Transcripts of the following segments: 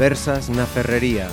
Conversas na Ferrería.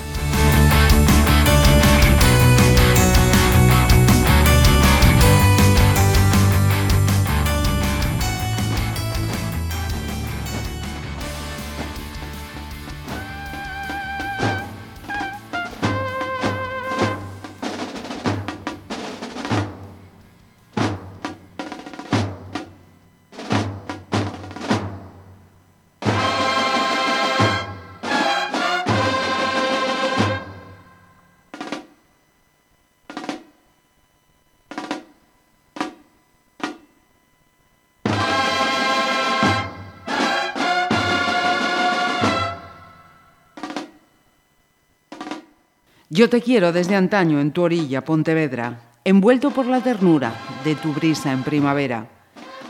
Yo te quiero desde antaño en tu orilla, Pontevedra, envuelto por la ternura de tu brisa en primavera.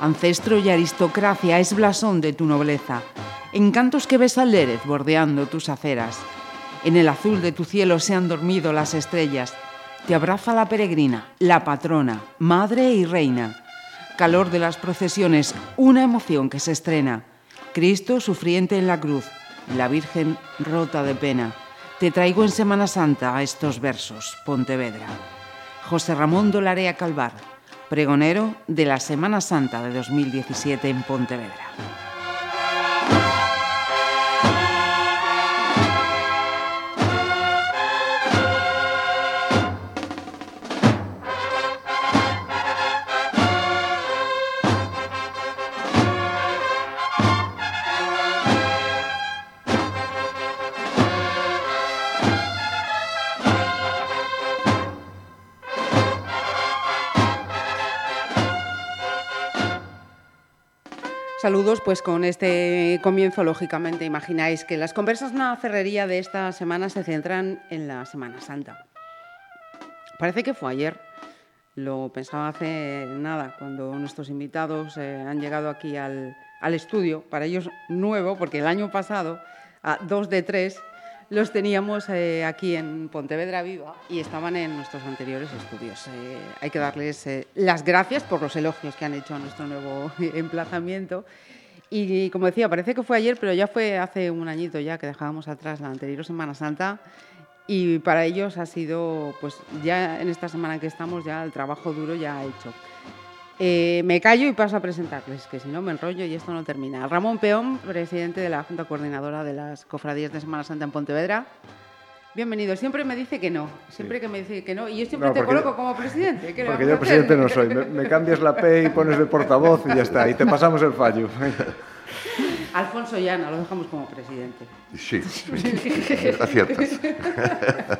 Ancestro y aristocracia es blasón de tu nobleza, encantos que ves al Lérez bordeando tus aceras. En el azul de tu cielo se han dormido las estrellas. Te abraza la peregrina, la patrona, madre y reina. Calor de las procesiones, una emoción que se estrena. Cristo sufriente en la cruz, la Virgen rota de pena. Te traigo en Semana Santa estos versos, Pontevedra. José Ramón Dolarea Calvar, pregonero de la Semana Santa de 2017 en Pontevedra. Saludos, pues con este comienzo, lógicamente, imagináis que las conversas en la ferrería de esta semana se centran en la Semana Santa. Parece que fue ayer, lo pensaba hace nada, cuando nuestros invitados eh, han llegado aquí al, al, estudio, para ellos nuevo, porque el año pasado, a dos de tres, los teníamos eh, aquí en Pontevedra Viva y estaban en nuestros anteriores estudios. Eh, hay que darles eh, las gracias por los elogios que han hecho a nuestro nuevo emplazamiento. Y como decía, parece que fue ayer, pero ya fue hace un añito ya que dejábamos atrás la anterior Semana Santa. Y para ellos ha sido, pues ya en esta semana que estamos, ya el trabajo duro ya ha hecho. Eh, me callo y paso a presentarles, que si no me enrollo y esto no termina. Ramón Peón, presidente de la Junta Coordinadora de las Cofradías de Semana Santa en Pontevedra. Bienvenido. Siempre me dice que no, siempre sí. que me dice que no, y yo siempre no, te coloco como presidente. ¿Qué porque yo presidente no soy. Me, me, cambias la P y pones de portavoz y ya está, y te pasamos el fallo. Alfonso Llana, lo dejamos como presidente. Sí, aciertas.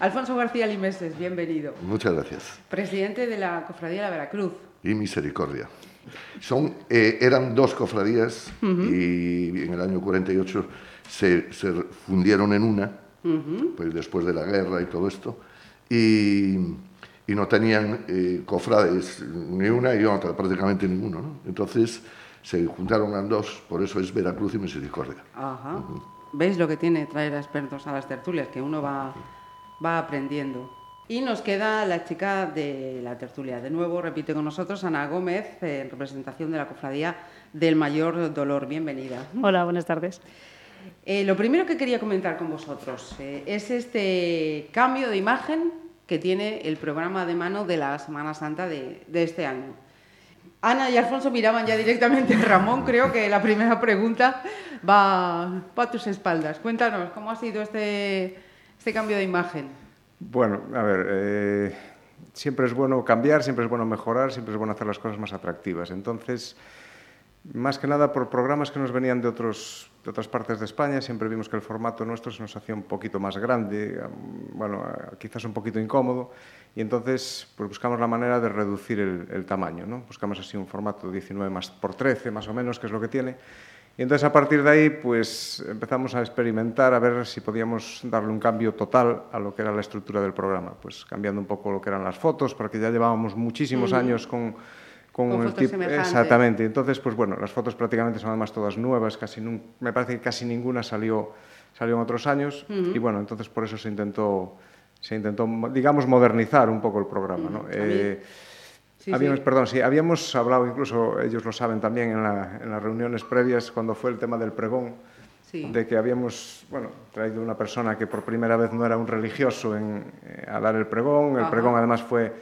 Alfonso García Limeses, bienvenido. Muchas gracias. Presidente de la Cofradía de la Veracruz. Y Misericordia. Son, eh, eran dos cofradías uh -huh. y en el año 48 se, se fundieron en una, uh -huh. pues después de la guerra y todo esto, y, y no tenían eh, cofrades ni una y otra, prácticamente ninguno. ¿no? Entonces se juntaron las dos, por eso es Veracruz y Misericordia. Ajá. Uh -huh. ¿Veis lo que tiene traer a expertos a las tertulias? Que uno va, va aprendiendo. Y nos queda la chica de la tertulia. De nuevo, repite con nosotros Ana Gómez, eh, en representación de la Cofradía del Mayor Dolor. Bienvenida. Hola, buenas tardes. Eh, lo primero que quería comentar con vosotros eh, es este cambio de imagen que tiene el programa de mano de la Semana Santa de, de este año. Ana y Alfonso miraban ya directamente a Ramón. Creo que la primera pregunta va, va a tus espaldas. Cuéntanos, ¿cómo ha sido este, este cambio de imagen? Bueno, a ver, eh, siempre es bueno cambiar, siempre es bueno mejorar, siempre es bueno hacer las cosas más atractivas. Entonces, más que nada por programas que nos venían de, otros, de otras partes de España, siempre vimos que el formato nuestro se nos hacía un poquito más grande, bueno, quizás un poquito incómodo, y entonces pues buscamos la manera de reducir el, el tamaño. ¿no? Buscamos así un formato 19 más por 13, más o menos, que es lo que tiene. Y entonces a partir de ahí pues empezamos a experimentar a ver si podíamos darle un cambio total a lo que era la estructura del programa, pues cambiando un poco lo que eran las fotos, porque ya llevábamos muchísimos Mm. años con, con, Con el fotos tipo exactamente. Entonces pues bueno, las fotos prácticamente son además todas nuevas, casi nun- me parece que casi ninguna salió salió en otros años Ujú. y bueno, entonces por eso se intentó se intentó digamos modernizar un poco el programa, ¿no? A mí- Eh, Sí, habíamos, sí. perdón, sí, habíamos hablado, incluso ellos lo saben también en, la- en las reuniones previas, cuando fue el tema del pregón, de que habíamos bueno, traído una persona que por primera vez no era un religioso en, eh, a dar el pregón. El pregón además fue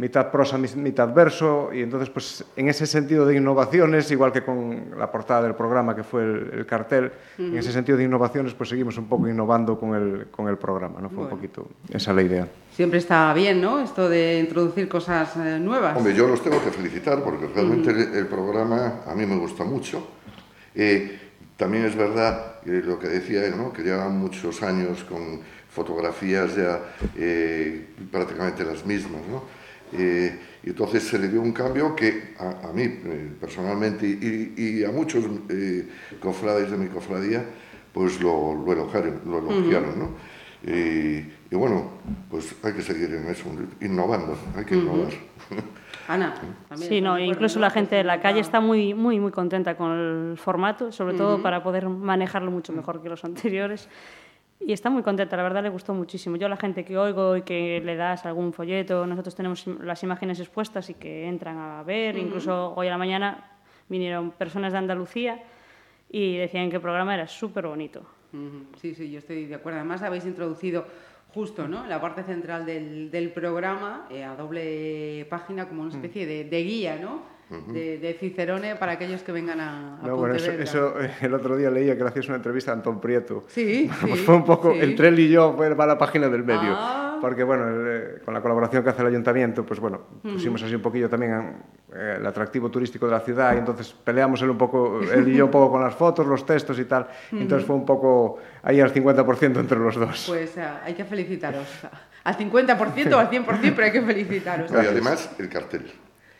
mitad prosa, mitad verso, y entonces pues en ese sentido de innovaciones, igual que con la portada del programa que fue el, cartel, en ese sentido de innovaciones pues seguimos un poco innovando con el, con el programa, ¿no? Fue un poquito esa la idea. Siempre está bien, ¿no? Esto de introducir cosas eh, nuevas. Hombre, yo los tengo que felicitar porque realmente el, programa a mí me gusta mucho. Eh, también es verdad lo que decía él, ¿no? que llevan muchos años con fotografías ya eh, prácticamente las mismas. ¿no? Eh, y entonces se le dio un cambio que a, mí eh, personalmente y, a muchos cofrades de mi cofradía pues lo, lo elogiaron. Lo elogiaron ¿no? y, bueno, pues hay que seguir en eso, innovando, hay que innovar. Ana. Sí, no, incluso la gente de la calle está muy, muy, muy contenta con el formato, sobre todo para poder manejarlo mucho mejor que los anteriores. Y está muy contenta, la verdad le gustó muchísimo. Yo la gente que oigo y que le das algún folleto, nosotros tenemos las imágenes expuestas y que entran a ver, incluso hoy a la mañana vinieron personas de Andalucía y decían que el programa era súper bonito. Sí, sí, yo estoy de acuerdo. Además habéis introducido justo ¿no? la parte central del, del programa, eh, a doble página, como una mm. especie de, de guía, ¿no? De, Cicerone para aquellos que vengan a, a no, bueno, eso, eh, el otro día leía que le hacías una entrevista a Antón Prieto. Sí, pues fue un poco, entre él y yo, fue para la página del medio. Ah. Porque, bueno, eh, con la colaboración que hace el ayuntamiento, pues bueno, pusimos así un poquillo también el atractivo turístico de la ciudad y entonces peleamos él un poco, él y yo un poco con las fotos, los textos y tal. Entonces fue un poco ahí al 50% entre los dos. Pues hay que felicitaros. Al 50% o al 100%, pero hay que felicitaros. Y además el cartel.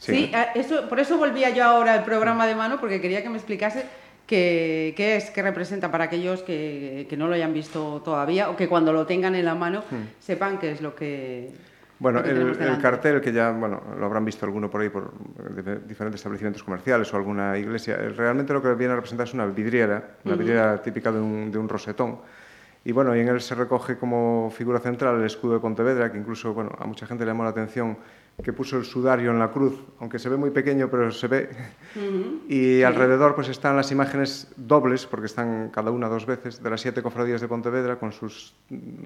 Sí, ah, eso, por eso volvía yo ahora al programa de mano, porque quería que me explicase qué, qué es, qué representa para aquellos que, que, no lo hayan visto todavía o que cuando lo tengan en la mano hmm. sepan qué es lo que, bueno, el, cartel que ya bueno, lo habrán visto alguno por ahí por diferentes establecimientos comerciales o alguna iglesia, realmente lo que viene a representar es una vidriera, una vidriera típica de un, de un, rosetón. Y bueno, y en él se recoge como figura central el escudo de Pontevedra, que incluso bueno, a mucha gente le llamó la atención que puso el sudario en la cruz, aunque se ve muy pequeño, pero se ve. Y alrededor pues están las imágenes dobles, porque están cada una dos veces, de las siete cofradías de Pontevedra con sus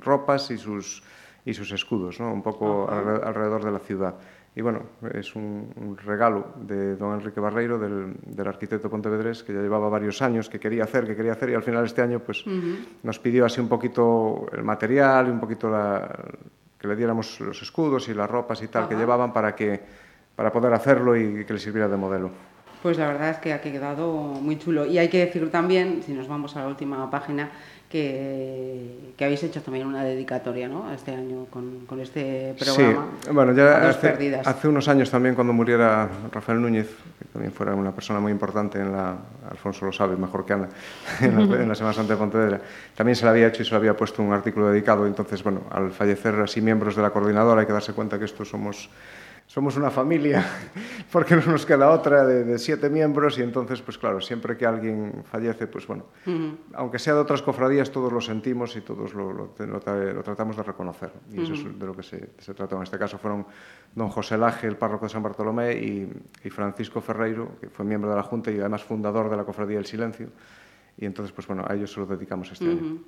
ropas y sus y sus escudos, ¿no? un poco alrededor de la ciudad. Y bueno, es un, regalo de don Enrique Barreiro, del, del, arquitecto pontevedrés, que ya llevaba varios años, que quería hacer, que quería hacer, y al final este año pues nos pidió así un poquito el material y un poquito la, que le diéramos los escudos y las ropas y tal que llevaban para, que, para poder hacerlo y que le sirviera de modelo. Pues la verdad es que ha quedado muy chulo. Y hay que decir también, si nos vamos a la última página, que, habéis hecho también una dedicatoria ¿no? este año con, con este programa. Sí, bueno, ya hace, hace, unos años también cuando muriera Rafael Núñez, que también fuera una persona muy importante en la, Alfonso lo sabe mejor que Ana, en la, Semana Santa de Pontevedra, también se le había hecho y se le había puesto un artículo dedicado. Entonces, bueno, al fallecer así miembros de la coordinadora hay que darse cuenta que estos somos somos una familia, porque no nos queda otra de, siete miembros y entonces, pues claro, siempre que alguien fallece, pues bueno, aunque sea de otras cofradías, todos lo sentimos y todos lo, lo, tratamos de reconocer. Y eso es de lo que se, se, trató. En este caso fueron don José Laje, el párroco de San Bartolomé, y, y, Francisco Ferreiro, que fue miembro de la Junta y además fundador de la Cofradía del Silencio. Y entonces, pues bueno, a ellos se lo dedicamos este año.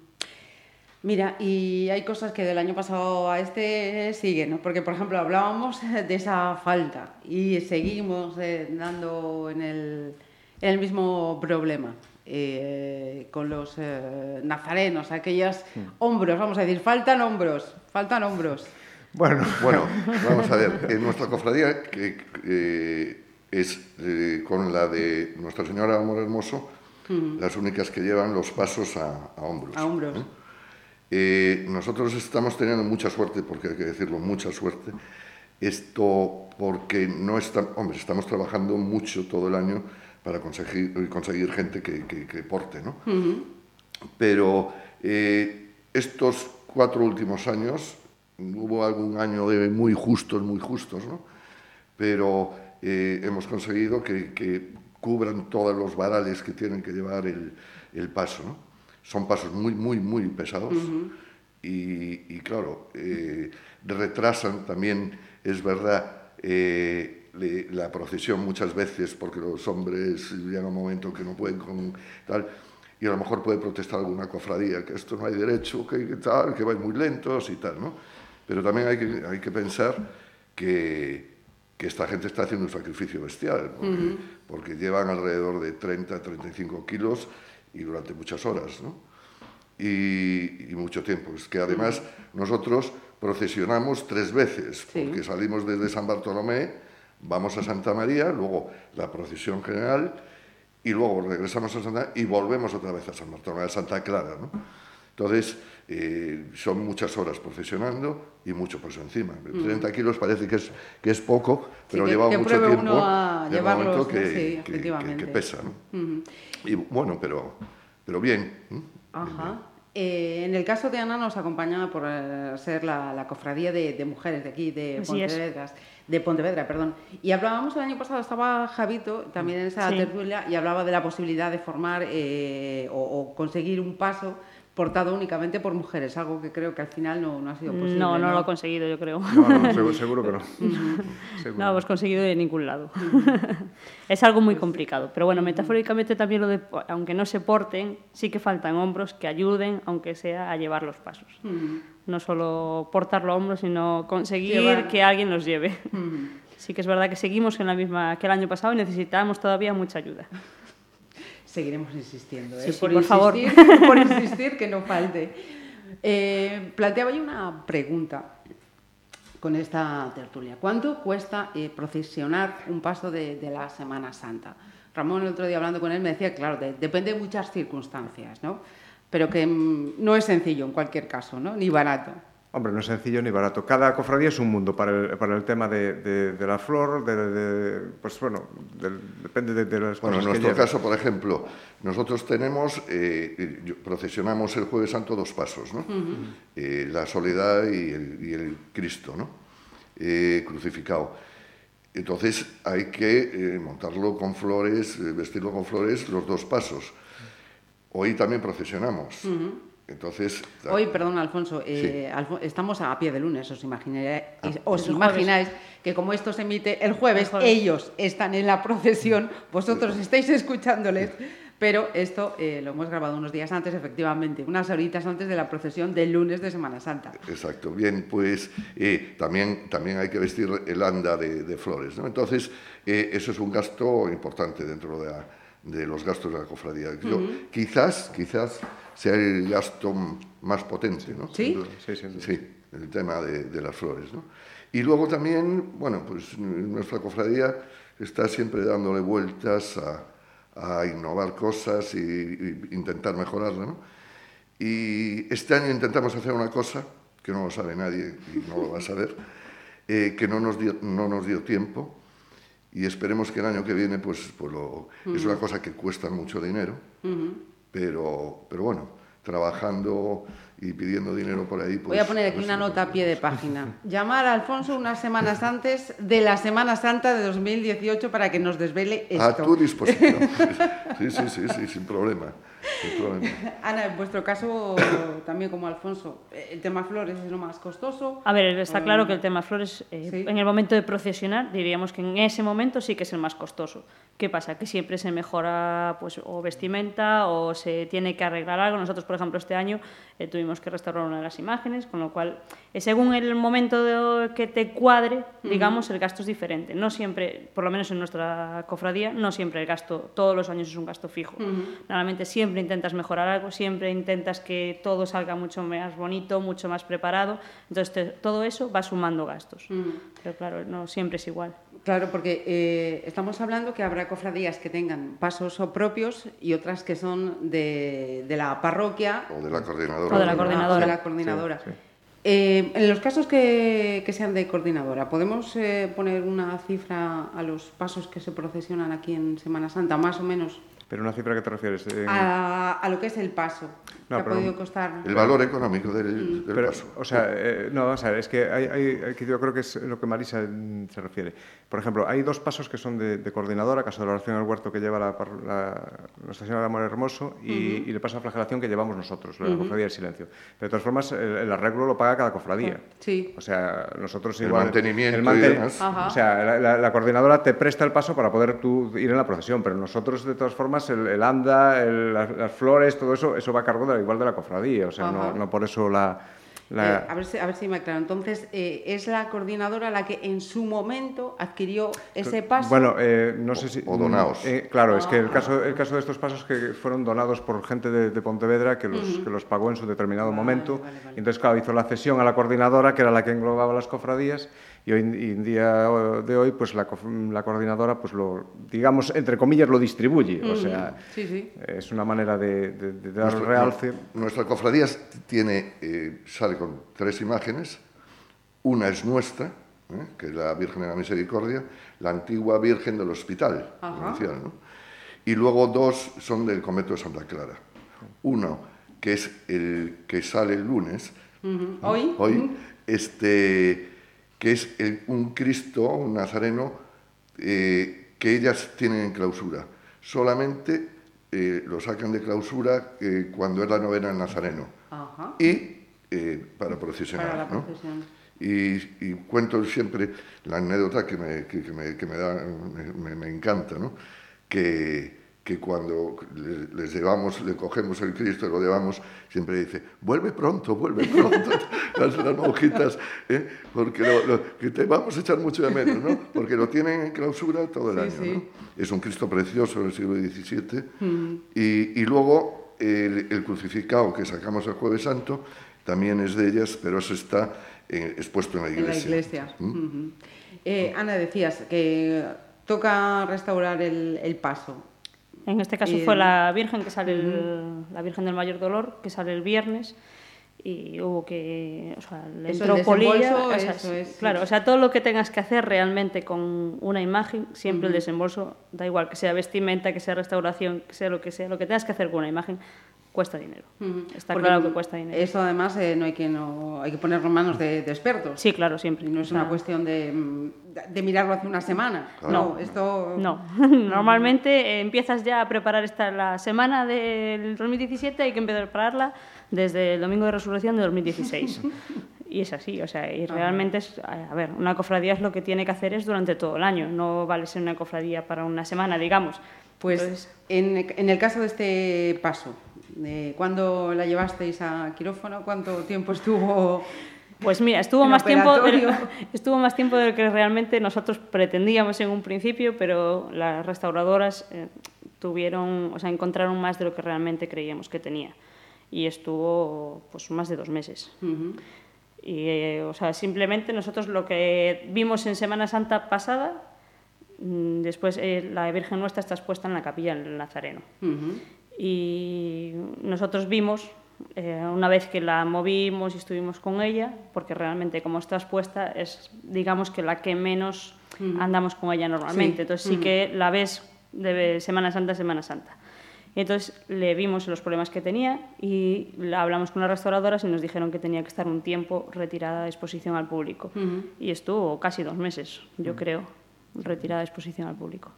Mira, y hay cosas que del año pasado a este siguen, ¿no? Porque, por ejemplo, hablábamos de esa falta y seguimos eh, dando en el, en el, mismo problema. Eh, con los eh, nazarenos, aquellos hombros, vamos a decir, faltan hombros, faltan hombros. Bueno, bueno vamos a ver, en nuestra cofradía, que eh, es con la de Nuestra Señora Amor Hermoso, las únicas que llevan los pasos a, a hombros. A hombros. Eh, nosotros estamos teniendo mucha suerte, porque hay que decirlo, mucha suerte. Esto porque no está, hombre, estamos trabajando mucho todo el año para conseguir, conseguir gente que, que, porte, ¿no? Pero eh, estos cuatro últimos años, hubo algún año de muy justos, muy justos, ¿no? Pero eh, hemos conseguido que, que, cubran todos los varales que tienen que llevar el, el paso, ¿no? Son pasos muy, muy, muy pesados y, claro, eh, retrasan también, es verdad, eh, la procesión muchas veces porque los hombres llegan a un momento que no pueden con tal. y a lo mejor puede protestar alguna cofradía, que esto no hay derecho, que, que tal, que vais muy lentos y tal, ¿no? Pero también hay que, hay que pensar que, que esta gente está haciendo un sacrificio bestial, porque, porque llevan alrededor de 30, 35 kilos y durante muchas horas, ¿no? Y, y mucho tiempo. Es que además nosotros procesionamos tres veces, Sí. porque salimos desde San Bartolomé, vamos a Santa María, luego la procesión general y luego regresamos a Santa y volvemos otra vez a San Bartolomé, a Santa Clara. ¿no? Entonces, eh, son muchas horas procesionando y mucho peso encima. 30 kilos parece que es, que es poco, pero que- lleva mucho tiempo. A llevarlos, ¿no? que, Sí, que- efectivamente. que- que pesa. ¿no? Y bueno, pero, pero bien. Eh, en el caso de Ana nos acompaña por eh, ser la, la cofradía de, de mujeres de aquí, de Así es. Pontevedra, de Pontevedra, perdón. Y hablábamos el año pasado, estaba Javito también en esa Sí. tertulia y hablaba de la posibilidad de formar eh, o, o conseguir un paso portado únicamente por mujeres, algo que creo que al final no, no ha sido posible. No, no lo he conseguido, yo creo. No, no, seguro, seguro que no. Seguro. No lo hemos conseguido de ningún lado. es algo muy complicado. Pero bueno, metafóricamente también lo de, aunque no se porten, sí que faltan hombros que ayuden, aunque sea a llevar los pasos. No solo portarlo a hombros, sino conseguir Llevar. que alguien los lleve. Sí que es verdad que seguimos en la misma que el año pasado y necesitamos todavía mucha ayuda. Seguiremos insistiendo, ¿eh? Sí, por favor. insistir, por insistir que no falte. Eh, planteaba yo una pregunta con esta tertulia. ¿Cuánto cuesta eh, procesionar un paso de, de la Semana Santa? Ramón el otro día hablando con él me decía, claro, de- depende de muchas circunstancias, ¿no? Pero que mm, no es sencillo en cualquier caso, ¿no? Ni barato. Hombre, no es sencillo ni barato. Cada cofradía es un mundo para el, para el tema de, de- de la flor, de, de- pues bueno, depende de, de las Bueno, en cosas que nuestro lleve. caso, por ejemplo, nosotros tenemos, eh, yo- procesionamos el Jueves Santo dos pasos, ¿no? Eh, la soledad y el, y el Cristo, ¿no? Eh, crucificado. Entonces hay que eh, montarlo con flores, eh, vestirlo con flores, los dos pasos. Hoy también procesionamos. Entonces, Hoy, perdón, Alfonso, eh, Alfo- estamos a pie de lunes. Os, imagináis, os Es el imagináis que como esto se emite el jueves, El jueves. ellos están en la procesión, vosotros estáis escuchándoles, pero esto eh, lo hemos grabado unos días antes, efectivamente, unas horitas antes de la procesión del lunes de Semana Santa. Exacto, bien, pues eh, también, también hay que vestir el anda de, de flores, ¿no? Entonces, eh, eso es un gasto importante dentro de, la- de los gastos de la cofradía. Yo, Quizás, quizás sea el gasto más potente, ¿no? ¿Sí? Sí, sin duda. Sí, el tema de, de las flores, ¿no? Y luego también, bueno, pues nuestra cofradía está siempre dándole vueltas a, a innovar cosas y, y intentar mejorarla, ¿no? Y este año intentamos hacer una cosa que no lo sabe nadie y no lo va a saber, eh, que no nos, dio, no nos dio tiempo y esperemos que el año que viene, pues, pues lo- es una cosa que cuesta mucho dinero, pero, pero bueno, trabajando y pidiendo dinero por ahí. Pues, Voy a poner aquí pues una nota a pie de página. Llamar a Alfonso unas semanas antes de la Semana Santa de 2018 para que nos desvele A esto. tu disposición. Sí, sí, sí, sí, sin problema. Sin problema. Ana, en vuestro caso, también como Alfonso, eh, el tema flores es lo más costoso. A ver, está claro que el tema flores, eh, Sí. en el momento de procesionar, diríamos que en ese momento sí que es el más costoso. ¿Qué pasa? Que siempre se mejora pues, o vestimenta o se tiene que arreglar algo. Nosotros, por ejemplo, este año eh, tuvimos que restaurar una de las imágenes, con lo cual, según el momento que te cuadre, digamos, el gasto es diferente. No siempre, por lo menos en nuestra cofradía, no siempre el gasto, todos los años es un gasto fijo. Normalmente siempre intentas mejorar algo, siempre intentas que todo salga mucho más bonito, mucho más preparado. Entonces, te- todo eso va sumando gastos. Pero claro, no siempre es igual. Claro, porque eh, estamos hablando que habrá cofradías que tengan pasos propios y otras que son de, de la parroquia O de la coordinadora. O de la o coordinadora. de la coordinadora. Sí, sí. Eh, en los casos que, que sean de coordinadora, ¿podemos eh, poner una cifra a los pasos que se procesionan aquí en Semana Santa, más o menos, Pero una cifra que te refieres. Eh, a, a lo que es el paso? No, ¿Qué ha pero- podido costar? El valor económico del, del Pero, paso. o sea, eh, no, vamos a ver, es que hay, hay- que yo creo que es lo que Marisa mm, se refiere. Por ejemplo, hay dos pasos que son de, de coordinadora, caso de la oración al huerto que lleva la, la- Nuestra Señora de Amor Hermoso y, y el paso a flagelación que llevamos nosotros, la cofradía del silencio. Pero de todas formas, el, el arreglo lo paga cada cofradía. Sí. O sea, nosotros El igual... mantenimiento y manten- demás. Ajá. O sea, la, la- la coordinadora te presta el paso para poder tú ir en la procesión, pero nosotros, de todas formas, formas, el, el anda, el, las, las, flores, todo eso, eso va a cargo de la, igual de la cofradía, o sea, no, no, por eso la... la... Eh, a, ver si, a ver si me aclaro. Entonces, eh, ¿es la coordinadora la que en su momento adquirió ese paso? Bueno, eh, no sé si... O donados. Eh, claro, es que el caso, el caso de estos pasos que fueron donados por gente de, de Pontevedra que los, uh -huh. que los pagó en su determinado vale, momento. Vale, vale. Y entonces, claro, hizo la cesión a la coordinadora, que era la que englobaba las cofradías, y hoy en día de hoy pues la, la, coordinadora pues lo digamos entre comillas lo distribuye mm, o sea sí, sí. es una manera de, de, de dar nuestra, realce nuestra cofradía tiene eh, sale con tres imágenes una es nuestra ¿eh? que es la Virgen de la Misericordia la antigua Virgen del Hospital ¿no? y luego dos son del convento de Santa Clara uno que es el que sale el lunes uh -huh. hoy hoy uh -huh. este que es el, un Cristo, un Nazareno, eh, que ellas tienen en clausura. Solamente eh, lo sacan de clausura eh, cuando es la novena del Nazareno. Ajá. Y eh, para procesionar. Para la ¿no? Y, y, cuento siempre la anécdota que me, que, que me, que me, da, me, encanta, ¿no? que, que cuando les llevamos, le cogemos el Cristo y lo llevamos, siempre dice, vuelve pronto, vuelve pronto, las, las monjitas, ¿eh? porque lo, lo, que te vamos a echar mucho de menos, ¿no? Porque lo tienen en clausura todo el sí, año, sí. ¿no? Es un Cristo precioso del siglo XVII. Mm. Y, y, luego el, el, crucificado que sacamos el Jueves Santo también es de ellas, pero eso está eh, expuesto en la iglesia. En la iglesia. ¿Mm? Uh -huh. eh, Ana, decías que toca restaurar el, el paso. En este caso fue la Virgen que sale el, la Virgen del Mayor Dolor que sale el viernes y hubo que o sea, le entró polilla, o sea, eso es, claro, o sea, todo lo que tengas que hacer realmente con una imagen, siempre uh -huh. el desembolso da igual que sea vestimenta, que sea restauración, que sea lo que sea, lo que tengas que hacer con una imagen cuesta dinero. Uh -huh. Está Porque claro que cuesta dinero. Eso además eh, no hay que no hay que ponerlo en manos de, de expertos. Sí, claro, siempre. Y no es una cuestión de, de, mirarlo hace una semana. Claro. No, esto no. Normalmente eh, empiezas ya a preparar esta la semana del 2017 hay que empezar a prepararla desde el domingo de resurrección de 2016. y es así, o sea, y realmente es, a ver, una cofradía es lo que tiene que hacer es durante todo el año, no vale ser una cofradía para una semana, digamos. Pues Entonces, en, en el caso de este paso, de ¿Cuándo la llevasteis a quirófano? ¿Cuánto tiempo estuvo? Pues mira, estuvo más, tiempo del, estuvo más tiempo de lo que realmente nosotros pretendíamos en un principio, pero las restauradoras eh, tuvieron, o sea, encontraron más de lo que realmente creíamos que tenía. Y estuvo pues más de dos meses. Uh -huh. Y, eh, o sea, simplemente nosotros lo que vimos en Semana Santa pasada, mm, después eh, la Virgen Nuestra está expuesta en la capilla del Nazareno. Uh -huh y nosotros vimos eh, una vez que la movimos y estuvimos con ella, porque realmente como está expuesta es digamos que la que menos mm. andamos con ella normalmente, sí. entonces sí mm. que la ves de Semana Santa a Semana Santa. Y entonces le vimos los problemas que tenía y hablamos con las restauradoras y nos dijeron que tenía que estar un tiempo retirada de exposición al público. Uh -huh. Y estuvo casi dos meses, yo uh -huh. creo, retirada de exposición al público.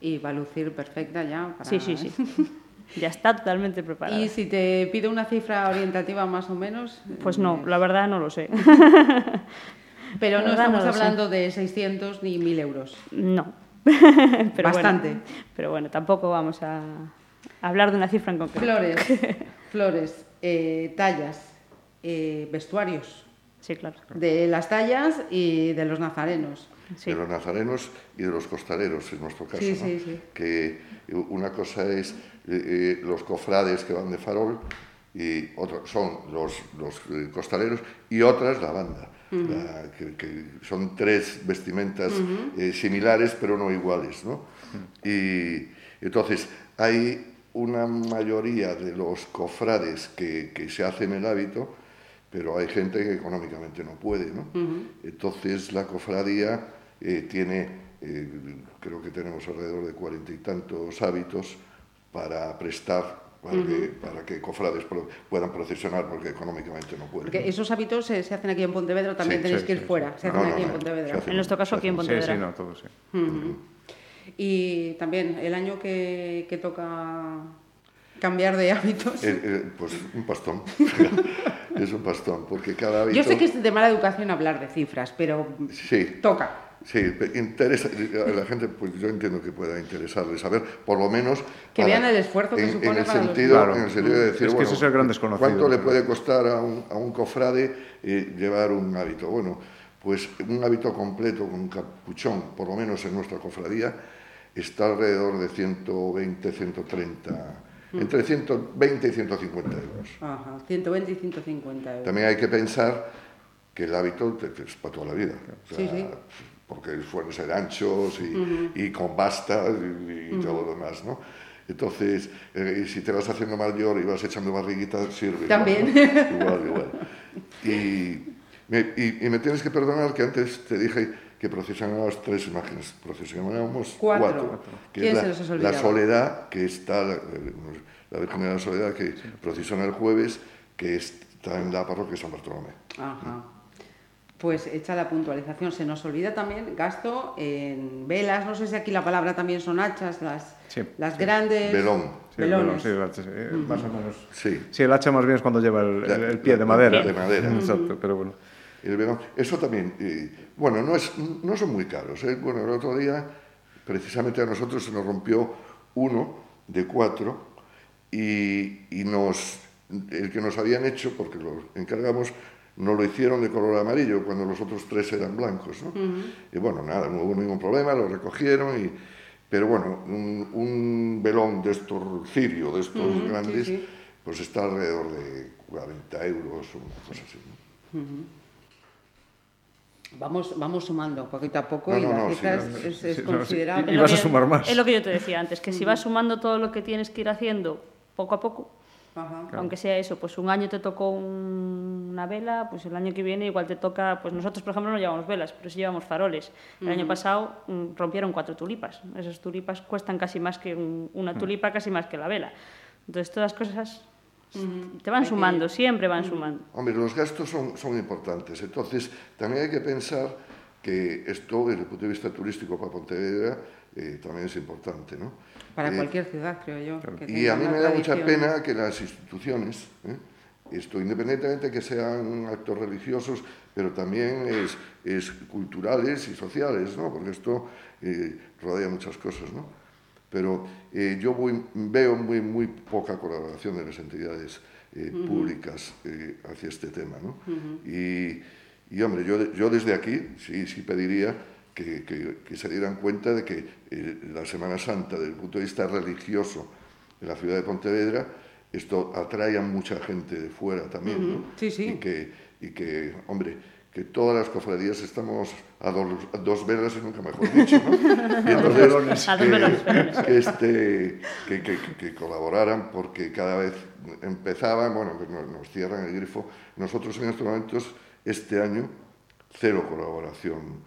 Y va a lucir perfecta ya. Para... Sí, sí, sí. Ya está totalmente preparada. ¿Y si te pido una cifra orientativa más o menos? Pues no, la verdad no lo sé. Pero no estamos no hablando sé. de 600 ni 1000 euros. No. pero Bastante. Bueno, pero bueno, tampoco vamos a hablar de una cifra en concreto. Flores, flores, eh, tallas, eh, vestuarios. Sí, claro. De las tallas y de los nazarenos. Sí. De los nazarenos y de los costaleros, en nuestro caso. Sí, ¿no? sí, sí. Que una cosa es eh, los cofrades que van de farol y otros son los, los eh, costaleros y otras la banda. Uh -huh. la, que, que, son tres vestimentas uh -huh. eh, similares pero no iguales. ¿no? Uh -huh. Y entonces hay una mayoría de los cofrades que, que, se hacen el hábito, pero hay gente que económicamente no puede. ¿no? Entonces la cofradía eh, tiene, eh, creo que tenemos alrededor de cuarenta y tantos hábitos para prestar para, uh -huh. que, para que cofrades puedan procesionar porque económicamente no pueden. Porque esos hábitos se, se, hacen aquí en Pontevedra, también sí, tenéis sí, que ir sí, fuera, se hacen no, aquí no, en Pontevedra. En nuestro caso aquí en Pontevedra. Sí, sí, no, todo sí. Uh -huh. Y también el año que, que toca cambiar de hábitos. Eh, eh, pues un pastón. es un pastón, porque cada hábito... Yo sé que es de mala educación hablar de cifras, pero sí. toca. Sí, interesa, a la gente, pues yo entiendo que pueda interesarle saber, por lo menos... Que vean el esfuerzo que en, supone en el para sentido, Claro. En el sentido de decir, Es que bueno, ese es el gran desconocido, ¿cuánto le puede costar a un, a un cofrade eh, llevar un hábito? Bueno, pues un hábito completo con capuchón, por lo menos en nuestra cofradía, está alrededor de 120, 130, entre 120 y 150 euros. Ajá, 120 y 150 euros. También hay que pensar que el hábito te- te- es para toda la vida. O sea, Sí, sí. Porque suelen ser anchos y, y con bastas y, y todo lo demás, ¿no? Entonces, eh, si te vas haciendo mayor y vas echando barriguita, sirve. igual, También. ¿no? Igual, igual. Y me, y- me tienes que perdonar que antes te dije que procesionábamos tres imágenes. Procesionábamos Cuatro. cuatro. que ¿Quién es se la, les la olvidaba? soledad, que está, la, la Virgen de la Soledad, que procesiona el jueves, que está en la parroquia de San Bartolomé. Ajá. Pues hecha la puntualización, se nos olvida también gasto en velas, no sé si aquí la palabra también son hachas, las, Sí, las grandes... Velón. Sí, el velón, sí, el hacha, sí, eh, más o menos. Sí. Sí, el hacha más bien es cuando lleva el, pie de madera. de madera. Exacto, pero bueno. El velón. Eso también, eh, bueno, no, es, no son muy caros. ¿eh? Bueno, el otro día, precisamente a nosotros se nos rompió uno de cuatro y, y nos, el que nos habían hecho, porque lo encargamos, nos lo hicieron de color amarillo cuando los otros tres eran blancos. ¿no? Y bueno, nada, no hubo ningún problema, lo recogieron y... Pero bueno, un, un velón de estos cirio, de estos grandes, sí. pues está alrededor de 40 euros o una cosa así. ¿no? Vamos, vamos sumando poquito a poco No, y no, la no, cifra sí, es, no, es- sí, es no, sí. considerable. Y Es lo vas a que- sumar más. Es lo que yo te decía antes, que si vas sumando todo lo que tienes que ir haciendo poco a poco, Ajá. aunque sea eso, pues un año te tocó un- una vela, pues el año que viene igual te toca, pues nosotros por ejemplo no llevamos velas, pero sí llevamos faroles. El año pasado mm, rompieron cuatro tulipas. Esas tulipas cuestan casi más que un- una tulipa, casi más que la vela. Entonces todas las cosas te van sumando, siempre van sumando. Hombre, los gastos son, son importantes. Entonces, también hay que pensar que esto, desde el punto de vista turístico para Pontevedra, eh, también es importante, ¿no? Para Eh, cualquier ciudad, creo yo. que Y a mí me da mucha pena que las instituciones, ¿eh? esto independientemente que sean actos religiosos, pero también es, es culturales y sociales, ¿no? porque esto eh, rodea muchas cosas. ¿no? Pero eh, yo voy- veo muy, muy poca colaboración de las entidades públicas eh, hacia este tema. ¿no? y, y, hombre, yo, yo desde aquí sí, sí pediría que, que- que se dieran cuenta de que eh, la Semana Santa, desde el punto de vista religioso, en la ciudad de Pontevedra, esto atrae a mucha gente de fuera también, ¿no? Sí, sí. Y que, y que, hombre, que todas las cofradías estamos a dos, a dos velas y nunca mejor dicho, ¿no? Y entonces, A dos que- que, este, que, que- que- colaboraran porque cada vez empezaban, bueno, nos, nos cierran el grifo. Nosotros en estos momentos, este año, cero colaboración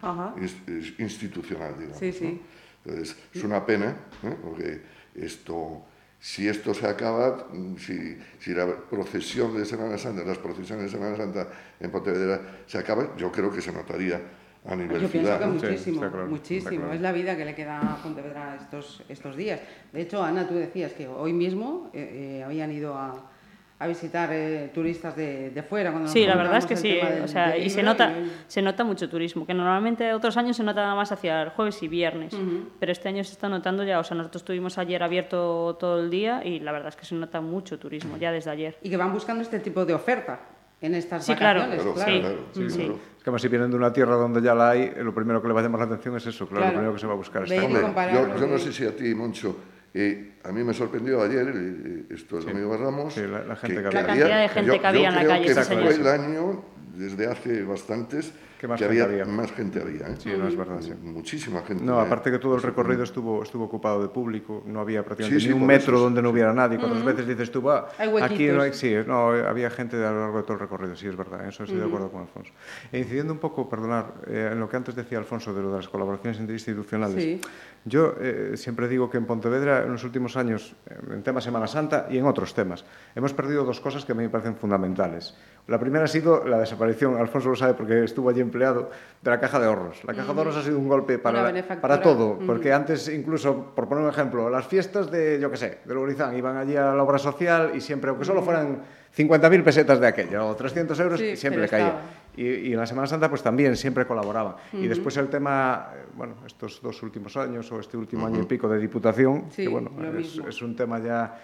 institucional, digamos. Sí, sí. ¿no? Entonces, es una pena, ¿eh? porque esto, si esto se acaba, mm, si, si la procesión de Semana Santa, las procesiones de Semana Santa en Pontevedra se acaban, yo creo que se notaría a nivel Yo pienso ciudad. que ¿no? Sí, muchísimo, está claro, muchísimo. claro. Es la vida que le queda a Pontevedra estos, estos días. De hecho, Ana, tú decías que hoy mismo eh, eh, habían ido a, a visitar eh, turistas de, de fuera. Cuando Sí, la verdad es que sí, o sea, y se nota, y se nota mucho turismo, que normalmente otros años se notaba más hacia el jueves y viernes, pero este año se está notando ya, o sea, nosotros estuvimos ayer abierto todo el día y la verdad es que se nota mucho turismo ya desde ayer. Y que van buscando este tipo de oferta en estas Sí, claro. vacaciones. Claro, Sí, claro, sí, sí. claro. Es que además si vienen de una tierra donde ya la hay, lo primero que le va a llamar la atención es eso, claro, Claro. lo primero que se va a buscar. Hombre, claro. yo, yo no sé si a ti, Moncho, eh, a mí me sorprendió ayer, eh, esto domingo de Ramos, Sí, la- la gente que había. La cantidad de gente yo- que había yo en la calle que fue el año, desde hace bastantes, Que más había, gente había. más gente había. ¿eh? Sí, no es verdad, sí. Muchísima gente. No, aparte que todo el recorrido estuvo, estuvo ocupado de público, no había prácticamente Sí, sí, ni un metro donde no hubiera nadie. Cuando veces dices tú, va, aquí no hay, sí, no, había gente a lo largo de todo el recorrido, sí, es verdad, en eso estoy de acuerdo con Alfonso. E incidiendo un poco, perdonar, eh, en lo que antes decía Alfonso de lo de las colaboraciones interinstitucionales, Sí. yo eh, siempre digo que en Pontevedra en los últimos años, en tema Semana Santa y en otros temas, hemos perdido dos cosas que a mí me parecen fundamentales. La primera ha sido la desaparición, Alfonso lo sabe porque estuvo allí empleado, de la caja de ahorros. La caja de ahorros ha sido un golpe para, para todo, porque antes incluso, por poner un ejemplo, las fiestas de, yo qué sé, de iban allí a la obra social y siempre, aunque solo fueran 50.000 pesetas de aquella o 300 euros, Sí, siempre pero caía. Y, en la Semana Santa pues también siempre colaboraban. Y después el tema, eh, bueno, estos dos últimos años o este último año y pico de Diputación, que bueno, es, un tema ya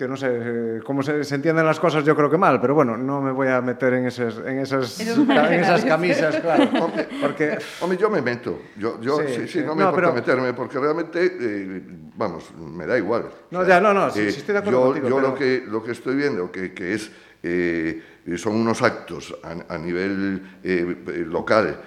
que no sé eh, cómo se, entienden las cosas, yo creo que mal, pero bueno, no me voy a meter en esas, en esas, en esas camisas, claro. Porque... Hombre, yo me meto, yo, yo sí, sí, no me importa meterme, porque realmente, eh, vamos, me da igual. No, ya, no, no, sí, estoy de acuerdo yo, contigo, Yo lo, que, lo que estoy viendo, que, que es, eh, son unos actos a, a nivel local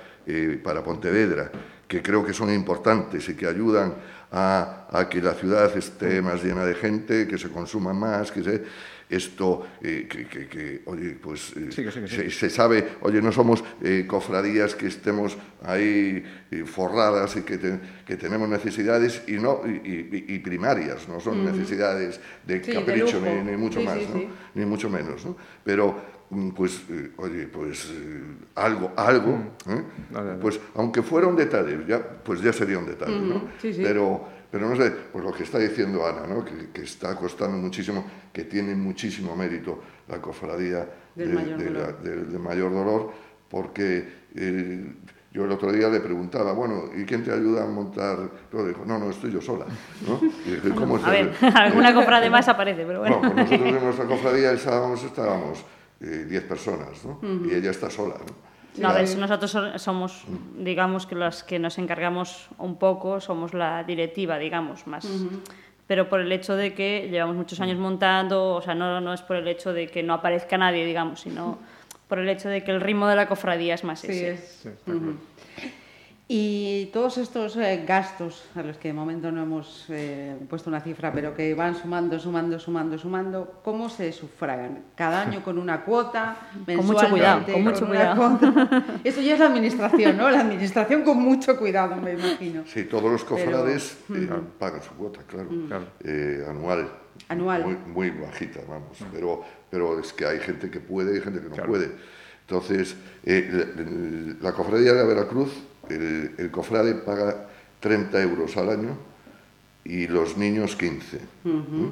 para Pontevedra, que creo que son importantes y que ayudan a, que la ciudad esté más llena de gente, que se consuma más, que se, esto, eh, que, oye, pues eh, Se, sabe, oye, no somos eh, cofradías que estemos ahí forradas y que, que, tenemos necesidades y, no, y, primarias, no son necesidades de capricho ni, mucho más, ni mucho menos. ¿no? Pero mm, pues, oye, pues algo, algo, mm. pues aunque fuera un detalle, ya, pues ya sería un detalle, ¿no? Pero pero no sé, pues lo que está diciendo Ana, ¿no? que, está costando muchísimo, que tiene muchísimo mérito la cofradía del, mayor, dolor. porque eh, yo el otro día le preguntaba, bueno, ¿y quién te ayuda a montar? Todo dijo, no, no, estoy yo sola. ¿no? a ver, alguna cofradía más aparece, pero bueno. No, pues nosotros en nuestra cofradía estábamos, estábamos 10 eh, personas, ¿no? Y ella está sola, ¿no? No, a ver, nosotros somos, digamos que las que nos encargamos un poco, somos la directiva, digamos, más. Pero por el hecho de que llevamos muchos años montando, o sea, no, no es por el hecho de que no aparezca nadie, digamos, sino por el hecho de que el ritmo de la cofradía es más sí, ese. Sí, y todos estos eh, gastos, a los que de momento no hemos eh, puesto una cifra, pero que van sumando, sumando, sumando, sumando, ¿cómo se sufragan? ¿Cada año con una cuota? Con mucho cuidado, con mucho cuidado. Eso ya es la administración, ¿no? La administración con mucho cuidado, me imagino. Sí, todos los cofrades eh, pagan su cuota, claro, anual. Anual. Muy, muy, bajita, vamos. Pero, pero es que hay gente que puede y gente que no puede. Entonces, la, la cofradía de Veracruz el, cofrade paga 30 euros al año y los niños 15. ¿Mm?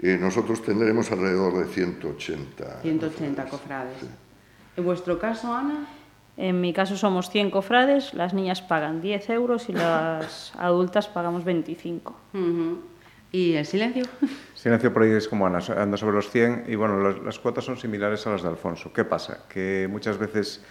Eh, nosotros tendremos alrededor de 180. 180 cofrades. ¿En vuestro caso, Ana? En mi caso somos 100 cofrades, las niñas pagan 10 euros y las adultas pagamos 25. ¿Y el silencio? Silencio por ahí es como Ana, anda sobre los 100 y bueno, las cuotas son similares a las de Alfonso. ¿Qué pasa? Que muchas veces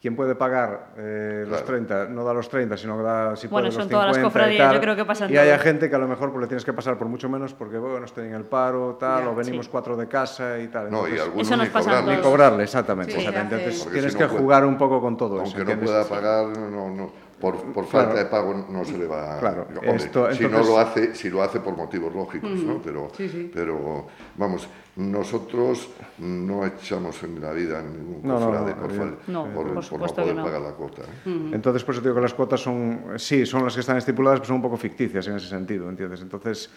¿Quién puede pagar eh, los 30? No da los 30, sino que da si bueno, puede, son todas las cofradías, yo creo que pasan Y hay gente que a lo mejor pues, le tienes que pasar por mucho menos porque, bueno, estén en el paro, tal, o venimos cuatro de casa y tal. No, y algunos eso nos ni, cobrarle. ni cobrarle. exactamente. exactamente. Entonces tienes que jugar un poco con todo aunque eso. Aunque no pueda pagar, no, no por, por falta de pago no se le va claro, esto, si no lo hace si lo hace por motivos lógicos ¿no? pero pero vamos nosotros no echamos en la vida ningún no, cofrade por, por, por, no poder pagar la cuota ¿eh? entonces por eso digo que las cuotas son sí son las que están estipuladas pero son un poco ficticias en ese sentido ¿entiendes? entonces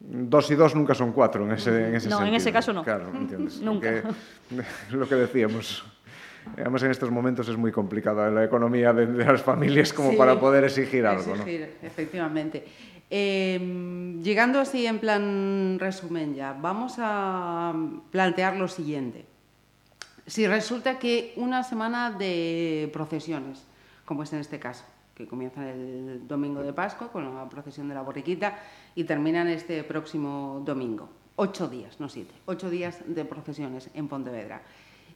dos y dos nunca son cuatro en ese, en ese no, sentido. en ese caso no. Claro, ¿entiendes? nunca. lo que decíamos, Además, en estos momentos es muy complicado la economía de, las familias como para poder exigir algo. Exigir, efectivamente. Em, llegando así en plan resumen ya, vamos a plantear lo siguiente. Si resulta que una semana de procesiones, como es en este caso, que comienzan el domingo de Pascua con la procesión de la borriquita y terminan este próximo domingo. Ocho días, no siete, ocho días de procesiones en Pontevedra.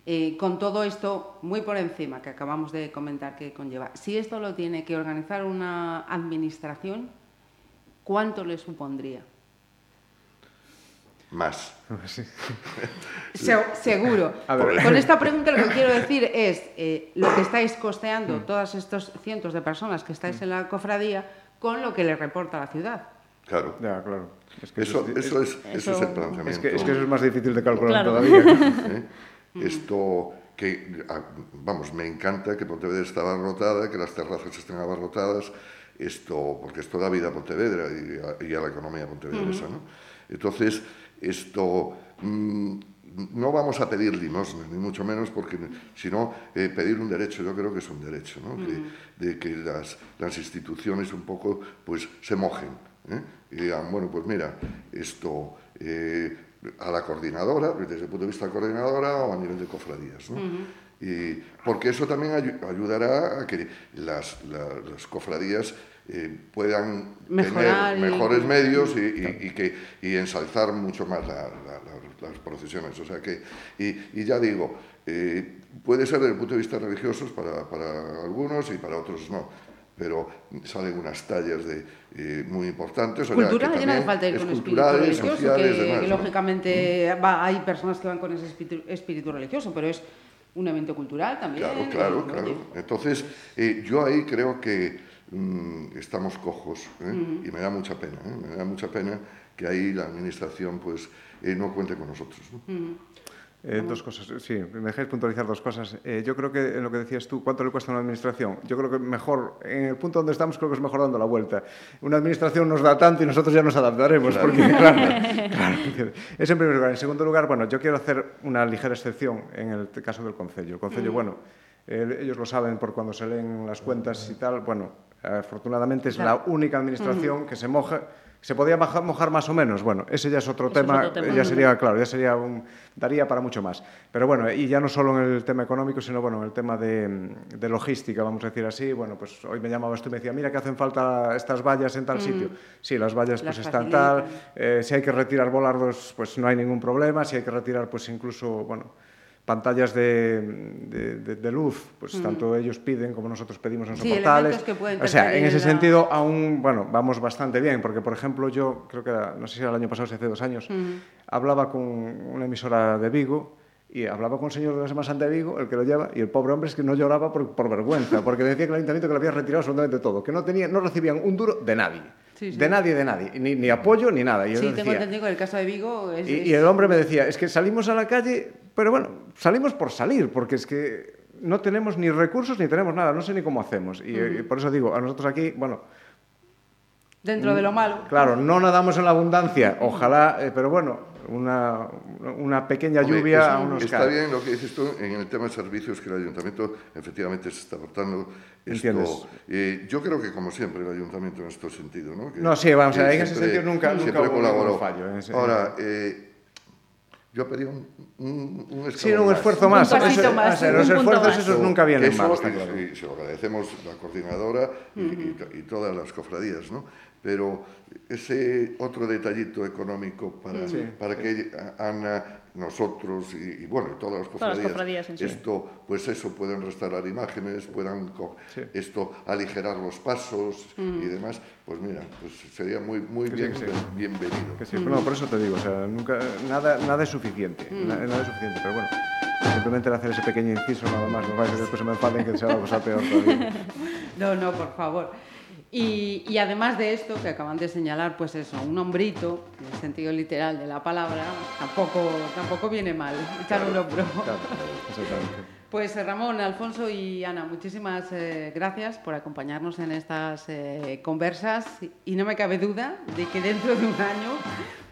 Eh, con todo esto muy por encima que acabamos de comentar que conlleva, si esto lo tiene que organizar una administración, ¿cuánto le supondría? Más. seguro. Con esta pregunta lo que quiero decir es eh, lo que estáis costeando mm. todas estos cientos de personas que estáis en la cofradía con lo que le reporta la ciudad. Claro. Ya, claro. eso, eso, es, eso, es el planteamiento. Es que, eso es más difícil de calcular todavía. ¿Eh? Esto que, ah, vamos, me encanta que Pontevedra esté abarrotada, que las terrazas estén abarrotadas, esto, porque esto da vida a Pontevedra y a, la economía pontevedresa, ¿no? Entonces, esto... Mm, no vamos a pedir limosna, ni mucho menos, porque sino eh, pedir un derecho, yo creo que es un derecho, ¿no? de que las, las, instituciones un poco pues, se mojen ¿eh? y digan, bueno, pues mira, esto eh, a la coordinadora, desde el punto de vista de coordinadora o a nivel de cofradías. ¿no? Y, porque eso también ayu- ayudará a que las, la- las cofradías eh, puedan Mejorar tener mejores medios y, y- que, y ensalzar mucho más la- la- la- las procesiones. O sea que, y, y ya digo, eh, puede ser desde el punto de vista religioso para, para algunos y para otros no. Pero salen unas tallas de, eh, muy importantes. o sea, Cultura, que ya no hace falta ir con espíritu religioso, sociales, que, demás, que ¿no? lógicamente va, hay personas que van con ese espíritu, espíritu religioso, pero es un evento cultural también. Claro, claro, y, claro. oye, Entonces, eh, yo ahí creo que mm, estamos cojos ¿eh? y me da mucha pena, ¿eh? me da mucha pena que ahí la administración pues eh, no cuente con nosotros. ¿no? Eh, dos cosas, sí, me dejáis puntualizar dos cosas. Eh, yo creo que en lo que decías tú, ¿cuánto le cuesta a una administración? Yo creo que mejor, en el punto donde estamos, creo que es mejor dando la vuelta. Una administración nos da tanto y nosotros ya nos adaptaremos, porque, claro, claro, es en primer lugar. En segundo lugar, bueno, yo quiero hacer una ligera excepción en el caso del Concello. El Concello, bueno, eh, ellos lo saben por cuando se leen las cuentas y tal, bueno, afortunadamente es la única administración que se moja se podía mojar más o menos, bueno, ese ya es otro es tema, otro tema. ya sería, claro, ya sería un, daría para mucho más. Pero bueno, y ya no solo en el tema económico, sino bueno, en el tema de, de logística, vamos a decir así, bueno, pues hoy me llamabas tú y me decía, mira que hacen falta estas vallas en tal sitio. Sí, las vallas Las pues están tal, eh, si hay que retirar volardos, pues no hay ningún problema, si hay que retirar pues incluso, bueno, pantallas de, de- de- de luz, pues tanto ellos piden como nosotros pedimos en Sí, soportales. que o sea, en ese la- sentido aún, bueno, vamos bastante bien, porque por ejemplo yo creo que, era- no sé si era el año pasado, si hace dos años, hablaba con una emisora de Vigo y hablaba con el señor de la Semana Santa de Vigo, el que lo lleva, y el pobre hombre es que no lloraba por, por vergüenza, porque decía que el ayuntamiento que le había retirado absolutamente todo, que no, tenía, no recibían un duro de nadie. Sí, sí. De nadie, de nadie. Ni, ni apoyo ni nada. Y Sí, tengo decía, entendido que el caso de Vigo es... y, es- y el hombre me decía, es que salimos a la calle, pero bueno, salimos por salir, porque es que no tenemos ni recursos ni tenemos nada, no sé ni cómo hacemos. Y, por eso digo, a nosotros aquí, bueno, dentro de lo malo. claro, no nadamos en la abundancia, ojalá, eh, pero bueno, una, una pequeña Hombre, lluvia es- aún nos Está cae. bien lo que dices tú en el tema de servicios, que el ayuntamiento efectivamente se está aportando. Esto, eh, yo creo que, como siempre, el ayuntamiento en este sentido. ¿no? Que- No, sí, vamos, que en ese sentido nunca- nunca hubo colaboró. fallo en ese- Ahora, eh, yo pedí un, un, un Sí, un esfuerzo Un más. pasito Eso- más, un los esfuerzos más. esos nunca vienen Eso, mal, está y- claro. y se lo agradecemos la coordinadora y, y todas las cofradías, ¿no? Pero ese otro detallito económico para, para que Ana, nosotros y, y, bueno, y todas las Todas las cofradías, cofradías en sí. esto, pues eso, pueden restaurar imágenes, puedan co- Sí. esto aligerar los pasos y demás, pues mira, pues sería muy, muy Que sí, bien, que sí. bienvenido. Que sí, no, por eso te digo, o sea, nunca, nada, nada es suficiente, na- nada es suficiente, pero bueno, simplemente el hacer ese pequeño inciso nada más, no vaya a que después se me enfaden que sea la cosa peor todavía. No, no, por favor. Y, y además de esto, que acaban de señalar, pues eso, un hombrito, en el sentido literal de la palabra, tampoco, tampoco viene mal echar un hombro. Claro, exactamente. Pues eh, Ramón, Alfonso y Ana, muchísimas eh, gracias por acompañarnos en estas eh, conversas y no me cabe duda de que dentro de un año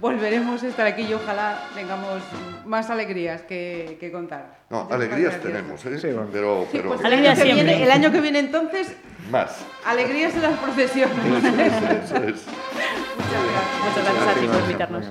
volveremos a estar aquí y ojalá tengamos más alegrías que, que contar. No, Muchísimas alegrías tenemos, ¿eh? Sí, bueno. pero, Sí, pues el Alegrías año, que viene, el año que viene entonces, más. alegrías en las procesiones. Eso es. Muchas gracias. Muchas gracias a ti por invitarnos.